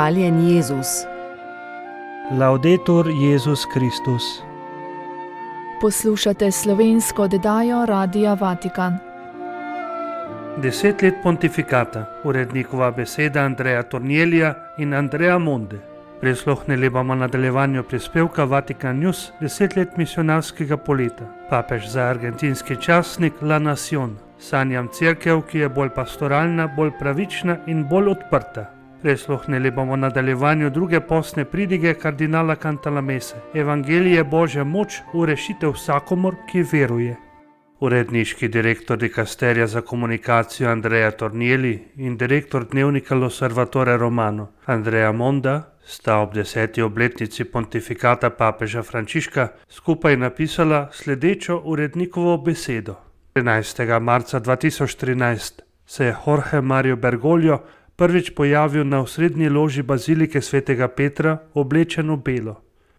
Hvaljen Jezus. Laudetur Jezus Kristus. Poslušate slovensko oddajo Radia Vatikan. Deset let pontifikata, urednikova beseda Andreja Tornjelija in Andreja Monde. Prisluhnili bomo nadaljevanju prispevka Vatikan News deset let misionarskega poleta. Papež za argentinski časnik La Nacion. Sanjam crkev, ki je bolj pastoralna, bolj pravična in bolj odprta. Prisluhnili bomo nadaljevanju druge posne pridige kardinala Cantalamese. Evangelije Božja moč v rešitev vsakomor, ki veruje. Uredniški direktor dikasterja za komunikacijo Andreja Tornieli in direktor dnevnika L'Osservatore Romano Andreja Monda sta ob deseti obletnici pontifikata papeža Frančiška skupaj napisala sledečo urednikovo besedo. 13. marca 2013 se je Jorge Mario Bergoglio prvič pojavil na osrednji loži bazilike svetega Petra oblečen v belo.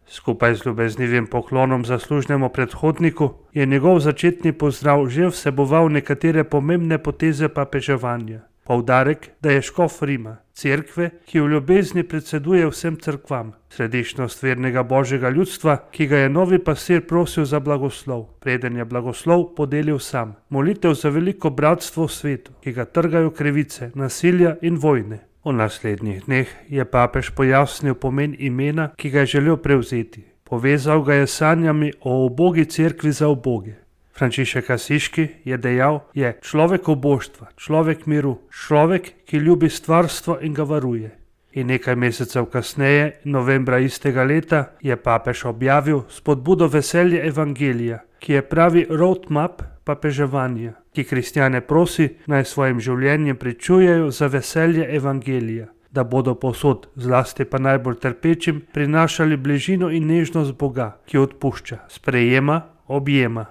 Skupaj z ljubeznivim poklonom zaslužnemu predhodniku je njegov začetni pozdrav že vseboval nekatere pomembne poteze papeževanja. Poudarek, da je škof Rima, cerkve, ki v ljubezni predseduje vsem crkvam, središčnost vernega božjega ljudstva, ki ga je novi pasir prosil za blagoslov, preden je blagoslov podelil sam, molitev za veliko bratstvo v svetu, ki ga trgajo krivice, nasilja in vojne. V naslednjih dneh je papež pojasnil pomen imena, ki ga je želel prevzeti. Povezal ga je s sanjami o ubogi cerkvi za uboge. Frančišek Asiški je dejal, je človek oboštva, človek miru, človek, ki ljubi stvarstvo in ga varuje. In nekaj mesecev kasneje, novembra istega leta, je papež objavil spodbudo veselje evangelija, ki je pravi roadmap papeževanja, ki kristjane prosi naj svojim življenjem pričujejo za veselje evangelija, da bodo posod, zlasti pa najbolj trpečim, prinašali bližino in nežnost Boga, ki odpušča, sprejema, objema.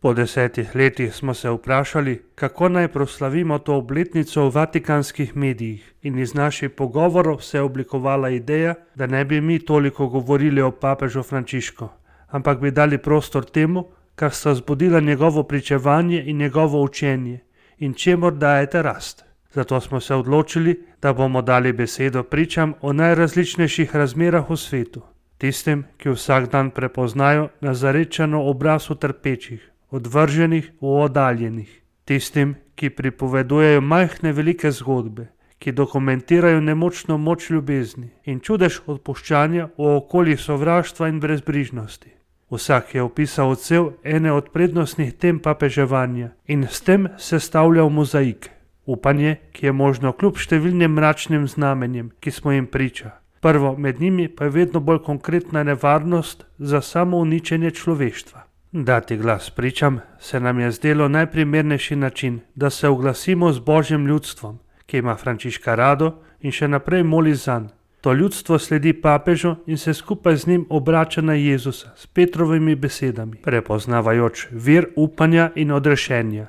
Po desetih letih smo se vprašali, kako naj proslavimo to obletnico v vatikanskih medijih, in iz naših pogovorov se je oblikovala ideja, da ne bi mi toliko govorili o papežu Frančišku, ampak bi dali prostor temu, kar sta zbudila njegovo pričevanje in njegovo učenje, in čemu dajete rast. Zato smo se odločili, da bomo dali besedo pričam o najrazličnejših razmerah v svetu, tistim, ki vsak dan prepoznajo nazarečeno obraz v trpečih odvrženih v oddaljenih, tistim, ki pripovedujejo majhne velike zgodbe, ki dokumentirajo nemočno moč ljubezni in čudež odpuščanja v okolju sovraštva in brezbrižnosti. Vsak je opisal odsev ene od prednostnih tem papeževanja in s tem sestavljal mozaik. Upanje, ki je možno kljub številnim mračnim znamenjem, ki smo jim priča. Prvo med njimi pa je vedno bolj konkretna nevarnost za samo uničenje človeštva. Dati glas pričam se nam je zdelo najprimernejši način, da se oglasimo z božjim ljudstvom, ki ima Frančiška rado in še naprej moli zanj. To ljudstvo sledi papežu in se skupaj z njim obrača na Jezusa s Petrovimi besedami, prepoznavajoč vir upanja in odrešenja.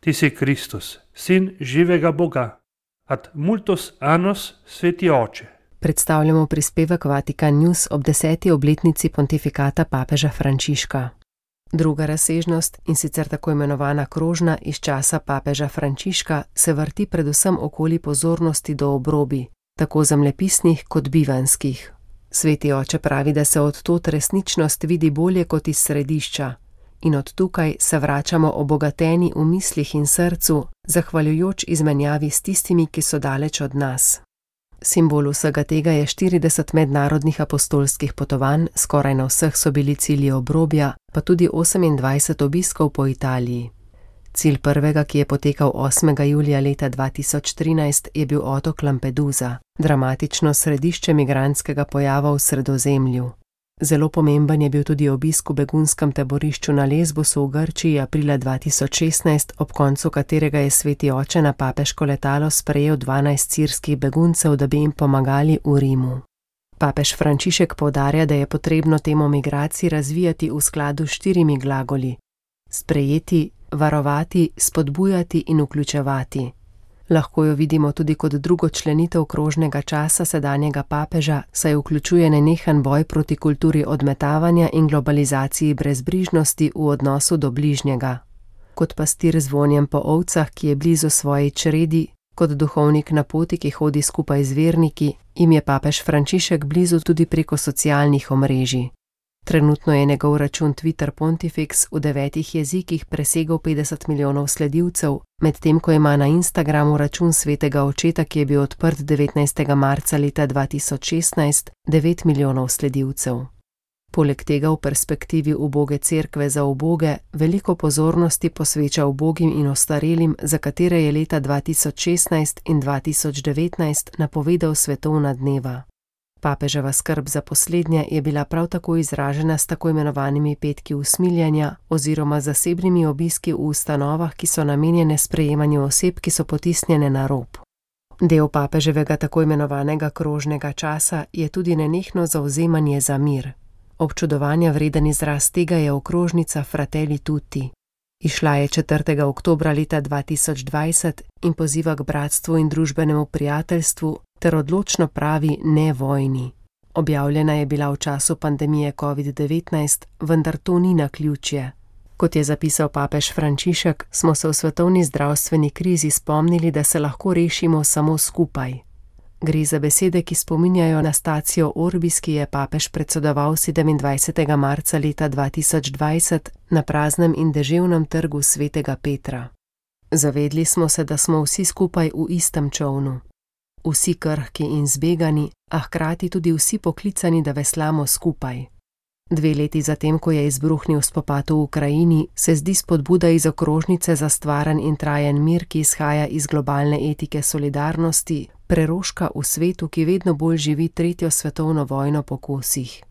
Ti si Kristus, sin živega Boga, ad multos anos sveti oče. Predstavljamo prispevek Vatikan News ob deseti obletnici pontifikata papeža Frančiška. Druga razsežnost, in sicer tako imenovana krožna iz časa papeža Frančiška, se vrti predvsem okoli pozornosti do obrobi, tako zemljepisnih kot bivanskih. Sveti oče pravi, da se od tod resničnost vidi bolje kot iz središča, in od tukaj se vračamo obogateni v mislih in srcu, zahvaljujoč izmenjavi s tistimi, ki so daleč od nas. Simbol vsega tega je 40 mednarodnih apostolskih potovanj, skoraj na vseh so bili cilji obrobja, pa tudi 28 obiskov po Italiji. Cilj prvega, ki je potekal 8. julija leta 2013, je bil otok Lampedusa, dramatično središče migranskega pojava v sredozemlju. Zelo pomemben je bil tudi obisk v begunskem taborišču na Lesbosu v Grčiji aprila 2016, ob koncu katerega je sveti oče na papeško letalo sprejel 12 sirskih beguncev, da bi jim pomagali v Rimu. Papež Frančišek povdarja, da je potrebno temo migracij razvijati v skladu s štirimi glagoli: sprejeti, varovati, spodbujati in vključevati. Lahko jo vidimo tudi kot drugo členitev krožnega časa sedanjega papeža, saj vključuje nenehen boj proti kulturi odmetavanja in globalizaciji brezbrižnosti v odnosu do bližnjega. Kot pastir z vonjem po ovcah, ki je blizu svoji čredi, Kot duhovnik na poti, ki hodi skupaj z verniki, jim je papež Frančišek blizu tudi preko socialnih omrežij. Trenutno je njegov račun Twitter Pontifex v devetih jezikih presegel 50 milijonov sledilcev, medtem ko ima na Instagramu račun svetega očeta, ki je bil odprt 19. marca leta 2016, 9 milijonov sledilcev. Poleg tega v perspektivi uboge cerkve za uboge veliko pozornosti posveča ubogim in ostarelim, za katere je leta 2016 in 2019 napovedal svetovna dneva. Papeževa skrb za poslednje je bila prav tako izražena s tako imenovanimi petki usmiljanja oziroma zasebnimi obiski v ustanovah, ki so namenjene sprejemanju oseb, ki so potisnjene na rob. Del papeževega tako imenovanega krožnega časa je tudi nenehno zauzemanje za mir. Občudovanja vreden izraz tega je okrožnica Fratelli Tutti. Išla je 4. oktobra leta 2020 in poziva k bratstvu in družbenemu prijateljstvu ter odločno pravi ne vojni. Objavljena je bila v času pandemije COVID-19, vendar to ni na ključje. Kot je zapisal papež Frančišek, smo se v svetovni zdravstveni krizi spomnili, da se lahko rešimo samo skupaj. Gre za besede, ki spominjajo na stacijo Orbis, ki je papež predsedoval 27. marca leta 2020 na praznem in deževnem trgu svetega Petra. Zavedli smo se, da smo vsi skupaj v istem čovnu vsi krhki in zbegani, a hkrati tudi vsi poklicani, da veslamo skupaj. Dve leti zatem, ko je izbruhnil spopad v Ukrajini, se zdi spodbuda iz okrožnice za stvaren in trajen mir, ki izhaja iz globalne etike solidarnosti, preroška v svetu, ki vedno bolj živi tretjo svetovno vojno po kosih.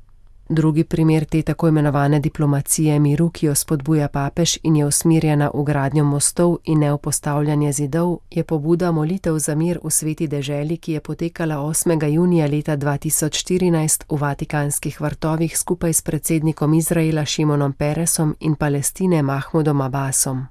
Drugi primer te tako imenovane diplomacije miru, ki jo spodbuja papež in je usmerjena v gradnjo mostov in ne v postavljanje zidov, je pobuda molitev za mir v sveti deželi, ki je potekala 8. junija leta 2014 v Vatikanskih vrtovih skupaj s predsednikom Izraela Šimonom Peresom in Palestine Mahmudom Abbasom.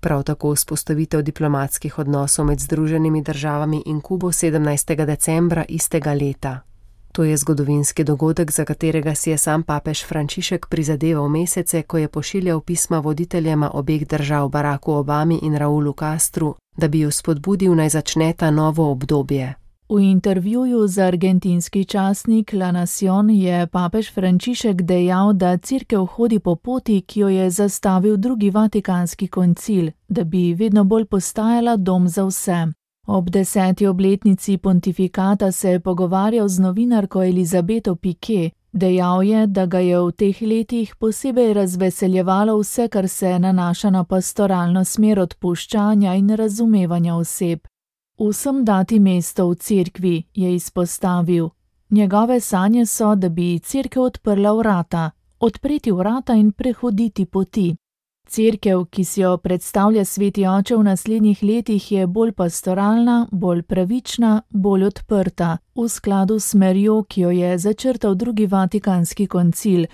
Prav tako vzpostavitev diplomatskih odnosov med Združenimi državami in Kubo 17. decembra istega leta. To je zgodovinski dogodek, za katerega si je sam papež Frančišek prizadeval mesece, ko je pošiljal pisma voditeljema obeh držav Baracku Obami in Raulu Castru, da bi jo spodbudil naj začneta novo obdobje. V intervjuju za argentinski časnik La Nacion je papež Frančišek dejal, da crkev hodi po poti, ki jo je zastavil drugi vatikanski koncil, da bi vedno bolj postajala dom za vse. Ob deseti obletnici pontifikata se je pogovarjal z novinarko Elizabeto Piquet. Dejal je, da ga je v teh letih posebej razveseljevalo vse, kar se nanaša na pastoralno smer odpuščanja in razumevanja oseb. Vsem dati mesto v cerkvi je izpostavil. Njegove sanje so, da bi cerkev odprla vrata, odpreti vrata in prehoditi poti. Cerkev, ki si jo predstavlja sveti oče v naslednjih letih, je bolj pastoralna, bolj pravična, bolj odprta, v skladu s smerjo, ki jo je začrtal drugi vatikanski koncil.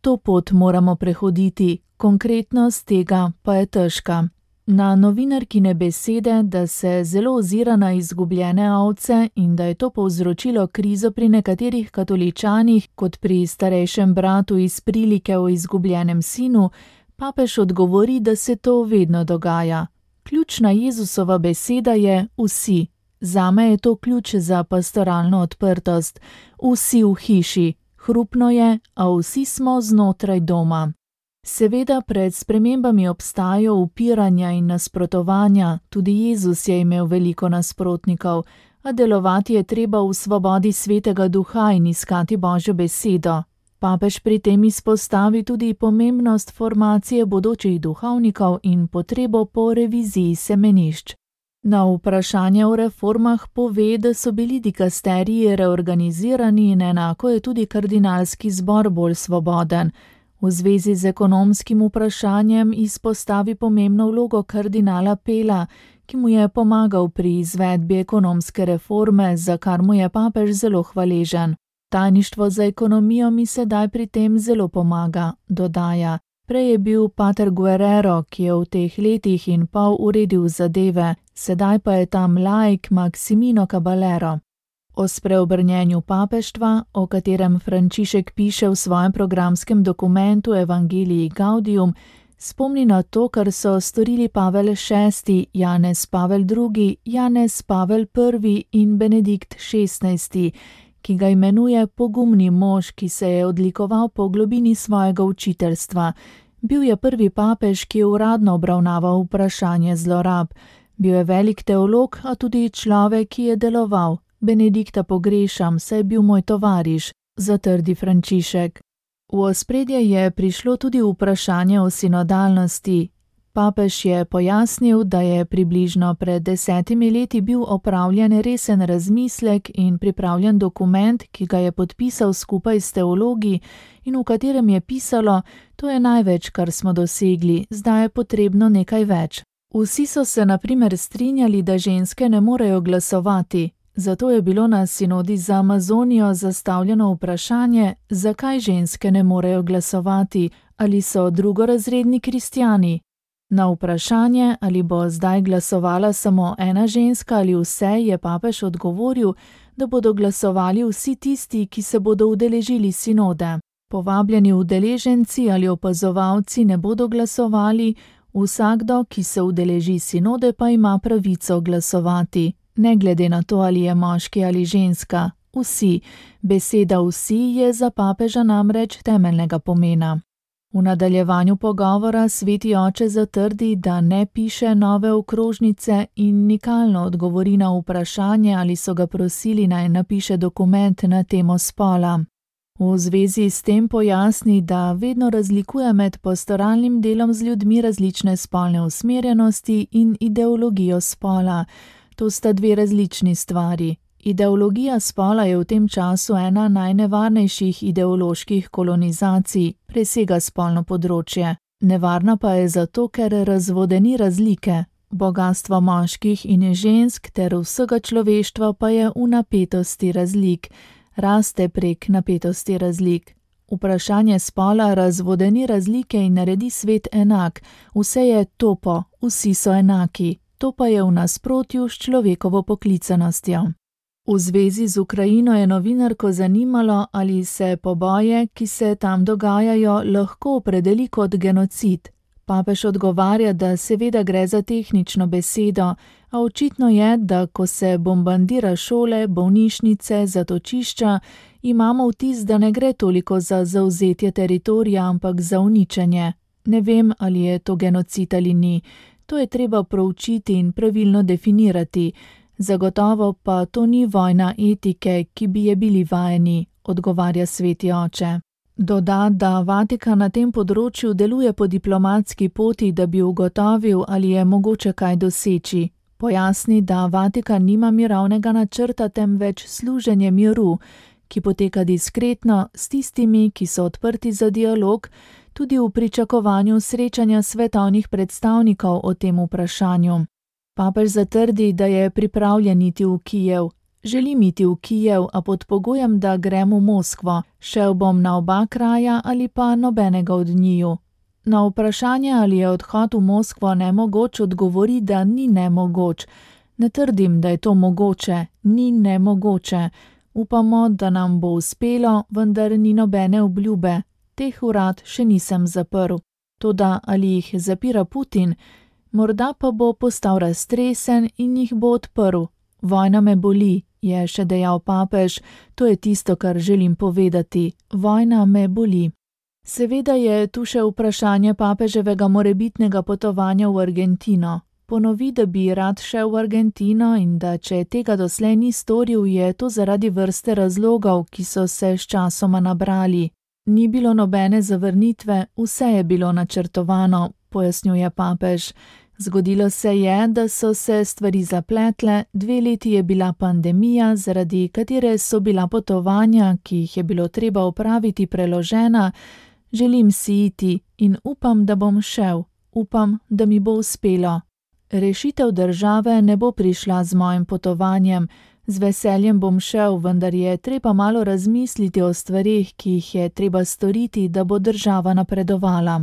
To pot moramo prehoditi, konkretnost tega pa je težka. Na novinarkine besede, da se zelo ozira na izgubljene ovce in da je to povzročilo krizo pri nekaterih katoličanih, kot pri starejšem bratu iz prilike o izgubljenem sinu, papež odgovori, da se to vedno dogaja. Ključna Jezusova beseda je vsi. Zame je to ključ za pastoralno odprtost. Vsi v hiši, hrupno je, a vsi smo znotraj doma. Seveda pred spremembami obstajajo upiranja in nasprotovanja, tudi Jezus je imel veliko nasprotnikov, a delovati je treba v svobodi svetega duha in iskati Božjo besedo, Papež pri tem izpostavi tudi pomembnost formacije bodočih duhovnikov in potrebo po reviziji semenišč. Na vprašanje o reformah pove, da so bili dikasteriji reorganizirani in enako je tudi kardinalski zbor bolj svoboden. V zvezi z ekonomskim vprašanjem izpostavi pomembno vlogo kardinala Pela, ki mu je pomagal pri izvedbi ekonomske reforme, za kar mu je papež zelo hvaležen. Tajništvo za ekonomijo mi sedaj pri tem zelo pomaga, dodaja. Prej je bil pater Guerrero, ki je v teh letih in pol uredil zadeve, sedaj pa je tam laik Maximino Caballero. O spreobrnjenju papeštva, o katerem Frančišek piše v svojem programskem dokumentu Evangeliji Gaudium, spomni na to, kar so storili Pavel VI, Janez Pavel II, Janez Pavel I in Benedikt XVI, ki ga imenuje pogumni mož, ki se je odlikoval po globini svojega učiteljstva. Bil je prvi papež, ki je uradno obravnaval vprašanje zlorab. Bil je velik teolog, a tudi človek, ki je deloval. Benedikta pogrešam, saj je bil moj tovariš, zatrdi Frančišek. V ospredje je prišlo tudi vprašanje o sinodalnosti. Papež je pojasnil, da je približno pred desetimi leti bil opravljen resen razmislek in pripravljen dokument, ki ga je podpisal skupaj s teologi in v katerem je pisalo: To je največ, kar smo dosegli, zdaj je potrebno nekaj več. Vsi so se naprimer strinjali, da ženske ne morejo glasovati, Zato je bilo na sinodi za Amazonijo zastavljeno vprašanje, zakaj ženske ne morejo glasovati ali so drugorazredni kristijani. Na vprašanje, ali bo zdaj glasovala samo ena ženska ali vse, je papež odgovoril, da bodo glasovali vsi tisti, ki se bodo udeležili sinode. Povabljeni udeleženci ali opazovalci ne bodo glasovali, vsakdo, ki se udeleži sinode, pa ima pravico glasovati ne glede na to, ali je moški ali ženska, vsi, beseda vsi je za papeža namreč temeljnega pomena. V nadaljevanju pogovora sveti oče zatrdi, da ne piše nove okrožnice in nikalno odgovori na vprašanje, ali so ga prosili naj napiše dokument na temo spola. V zvezi s tem pojasni, da vedno razlikuje med pastoralnim delom z ljudmi različne spolne usmerjenosti in ideologijo spola, To sta dve različni stvari. Ideologija spola je v tem času ena najnevarnejših ideoloških kolonizacij, presega spolno področje. Nevarna pa je zato, ker razvodeni razlike. Bogatstvo moških in žensk ter vsega človeštva pa je v napetosti razlik, raste prek napetosti razlik. Vprašanje spola razvodeni razlike in naredi svet enak, vse je topo, vsi so enaki, to pa je v nasprotju s človekovo poklicanostjo. V zvezi z Ukrajino je novinarko zanimalo, ali se poboje, ki se tam dogajajo, lahko opredeli kot genocid. Papež odgovarja, da seveda gre za tehnično besedo, a očitno je, da ko se bombardira šole, bolnišnice, zatočišča, imamo vtis, da ne gre toliko za zauzetje teritorija, ampak za uničenje. Ne vem, ali je to genocid ali ni. To je treba proučiti in pravilno definirati, zagotovo pa to ni vojna etike, ki bi je bili vajeni, odgovarja sveti oče. Doda, da Vatikan na tem področju deluje po diplomatski poti, da bi ugotovil, ali je mogoče kaj doseči. Pojasni, da Vatikan nima mirovnega načrta, temveč služenje miru, ki poteka diskretno s tistimi, ki so odprti za dialog, tudi v pričakovanju srečanja svetovnih predstavnikov o tem vprašanju. Papež zatrdi, da je pripravljen iti v Kijev. Želim iti v Kijev, a pod pogojem, da grem v Moskvo. Šel bom na oba kraja ali pa nobenega od njiju. Na vprašanje, ali je odhod v Moskvo nemogoč, odgovori, da ni nemogoč. Ne trdim, da je to mogoče, ni nemogoče. Upamo, da nam bo uspelo, vendar ni nobene obljube, teh urad še nisem zaprl. Toda ali jih zapira Putin, morda pa bo postal raztresen in jih bo odprl. Vojna me boli, je še dejal papež, to je tisto, kar želim povedati. Vojna me boli. Seveda je tu še vprašanje papeževega morebitnega potovanja v Argentino. Ponovi, da bi rad šel v Argentino in da če tega doslej ni storil, je to zaradi vrste razlogov, ki so se s časoma nabrali. Ni bilo nobene zavrnitve, vse je bilo načrtovano, pojasnjuje papež. Zgodilo se je, da so se stvari zapletle, dve leti je bila pandemija, zaradi katere so bila potovanja, ki jih je bilo treba opraviti, preložena. Želim si iti in upam, da bom šel, upam, da mi bo uspelo. Rešitev države ne bo prišla z mojim potovanjem, Z veseljem bom šel, vendar je treba malo razmisliti o stvarih, ki jih je treba storiti, da bo država napredovala.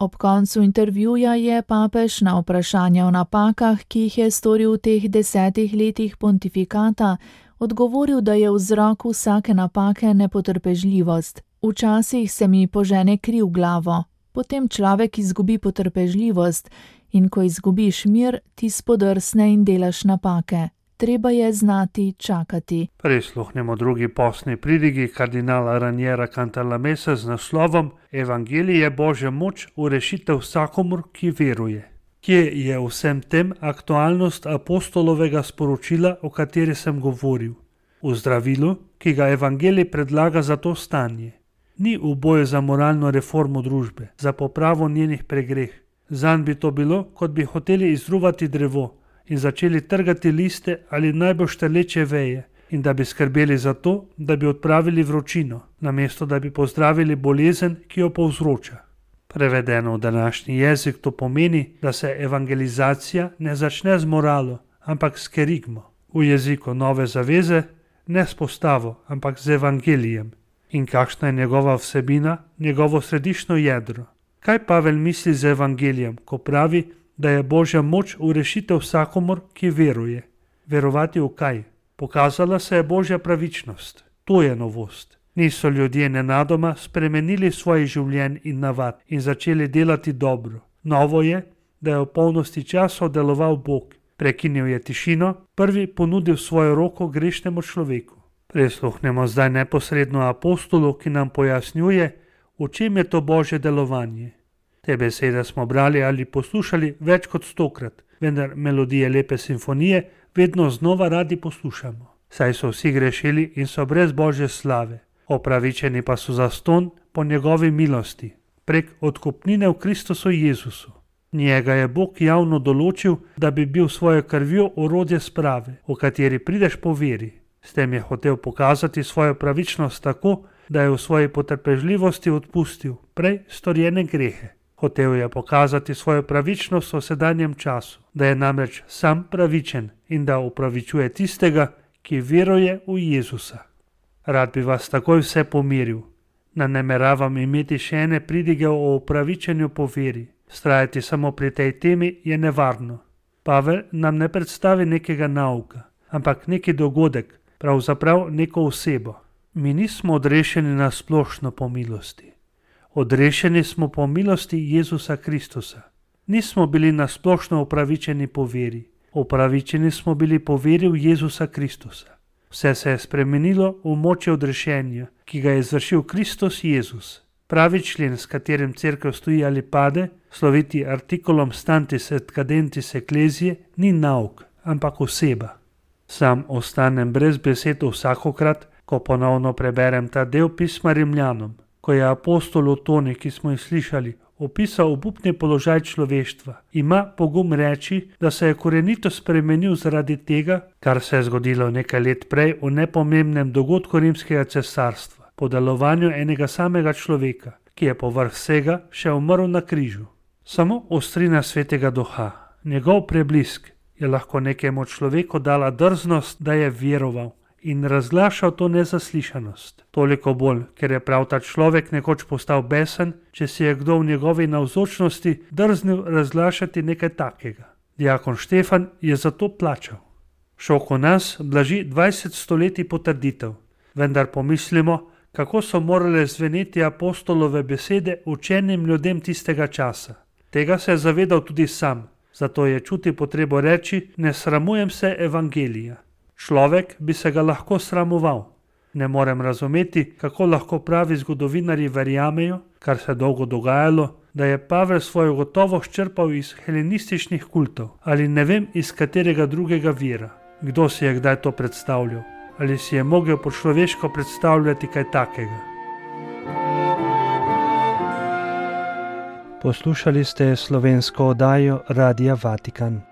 Ob koncu intervjuja je papež na vprašanje o napakah, ki jih je storil v teh desetih letih pontifikata, odgovoril, da je vzrok vsake napake nepotrpežljivost. Včasih se mi požene kri v glavo, Potem človek izgubi potrpežljivost in ko izgubiš mir, ti spodrsne in delaš napake. Treba je znati čakati. Prisluhnemo drugi posni pridigi kardinala Ranjera Cantalamesa z naslovom Evangelije Božja moč v rešitev vsakomur, ki veruje. Kje je vsem tem aktualnost apostolovega sporočila, o kateri sem govoril? V zdravilu, ki ga Evangelij predlaga za to stanje. Ni v boju za moralno reformo družbe, za popravo njenih pregreh. Zan bi to bilo, kot bi hoteli izruvati drevo in začeli trgati liste ali najbolj šteleče veje, in da bi skrbeli za to, da bi odpravili vročino, namesto da bi pozdravili bolezen, ki jo povzroča. Prevedeno v današnji jezik to pomeni, da se evangelizacija ne začne z moralo, ampak s kerigmo. V jeziku nove zaveze ne s postavo, ampak z evangelijem. In kakšna je njegova vsebina, njegovo središčno jedro. Kaj Pavel misli z evangelijem, ko pravi, da je božja moč v rešitev vsakomor, ki veruje? Verovati v kaj? Pokazala se je božja pravičnost. To je novost. Niso ljudje nenadoma spremenili svoje življenje in navad in začeli delati dobro. Novo je, da je v polnosti časov deloval Bog, prekinil je tišino, prvi ponudil svojo roko grešnemu človeku. Prisluhnemo zdaj neposredno apostolu, ki nam pojasnjuje, v čem je to božje delovanje. Te besede smo brali ali poslušali več kot stokrat, vendar melodije lepe simfonije vedno znova radi poslušamo. Saj so vsi grešili in so brez božje slave, opravičeni pa so za ston po njegovi milosti, prek odkupnine v Kristusu Jezusu. Njega je Bog javno določil, da bi bil svojo krvjo orodje sprave, v kateri prideš po veri. S tem je hotel pokazati svojo pravičnost tako, da je v svoji potrpežljivosti odpustil prej storjene grehe. Hotel je pokazati svojo pravičnost v sedanjem času, da je namreč sam pravičen in da upravičuje tistega, ki veruje v Jezusa. Rad bi vas takoj vse pomiril. Na nameravam imeti še ene pridige o upravičenju po veri, Strajati samo pri tej temi je nevarno. Pavel nam ne predstavi nekega nauka, ampak neki dogodek, pravzaprav neko osebo. Mi nismo odrešeni na splošno po milosti. Odrešeni smo po milosti Jezusa Kristusa. Nismo bili na splošno upravičeni po veri, upravičeni smo bili po veri v Jezusa Kristusa. Vse se je spremenilo v moče odrešenja, ki ga je izvršil Kristus Jezus. Pravi člen, s katerim crkva stoji ali pade, sloviti artikulom stantis et cadentis ecclesiae, ni nauk, ampak oseba. Sam ostanem brez besed vsakokrat, ko ponovno preberem ta del pisma Rimljanom, ko je apostol Otoni, ki smo jih slišali, opisal obupni položaj človeštva, ima pogum reči, da se je korenito spremenil zaradi tega, kar se je zgodilo nekaj let prej v nepomembnem dogodku rimskega cesarstva, po delovanju enega samega človeka, ki je povrh vsega še umrl na križu. Samo ostrina svetega duha, njegov preblisk, je lahko nekemu človeku dala drznost, da je veroval in razglašal to nezaslišanost. Toliko bolj, ker je prav ta človek nekoč postal besen, če si je kdo v njegovi navzočnosti drznil razglašati nekaj takega. Diakon Štefan je za to plačal. Šok v nas blaži 20 stoletij potrditev, vendar pomislimo, kako so morale zveneti apostolove besede učenim ljudem tistega časa. Tega se je zavedal tudi sam, zato je čuti potrebo reči: Ne sramujem se evangelija. Človek bi se ga lahko sramoval. Ne morem razumeti, kako lahko pravi zgodovinari verjamejo, kar se dolgo dogajalo, da je Pavel svojo gotovost črpal iz helenističnih kultov ali ne vem iz katerega drugega vira. Kdo si je kdaj to predstavljal? Ali si je mogel po človeško predstavljati kaj takega? Poslušali ste slovensko oddajo Radia Vatikan.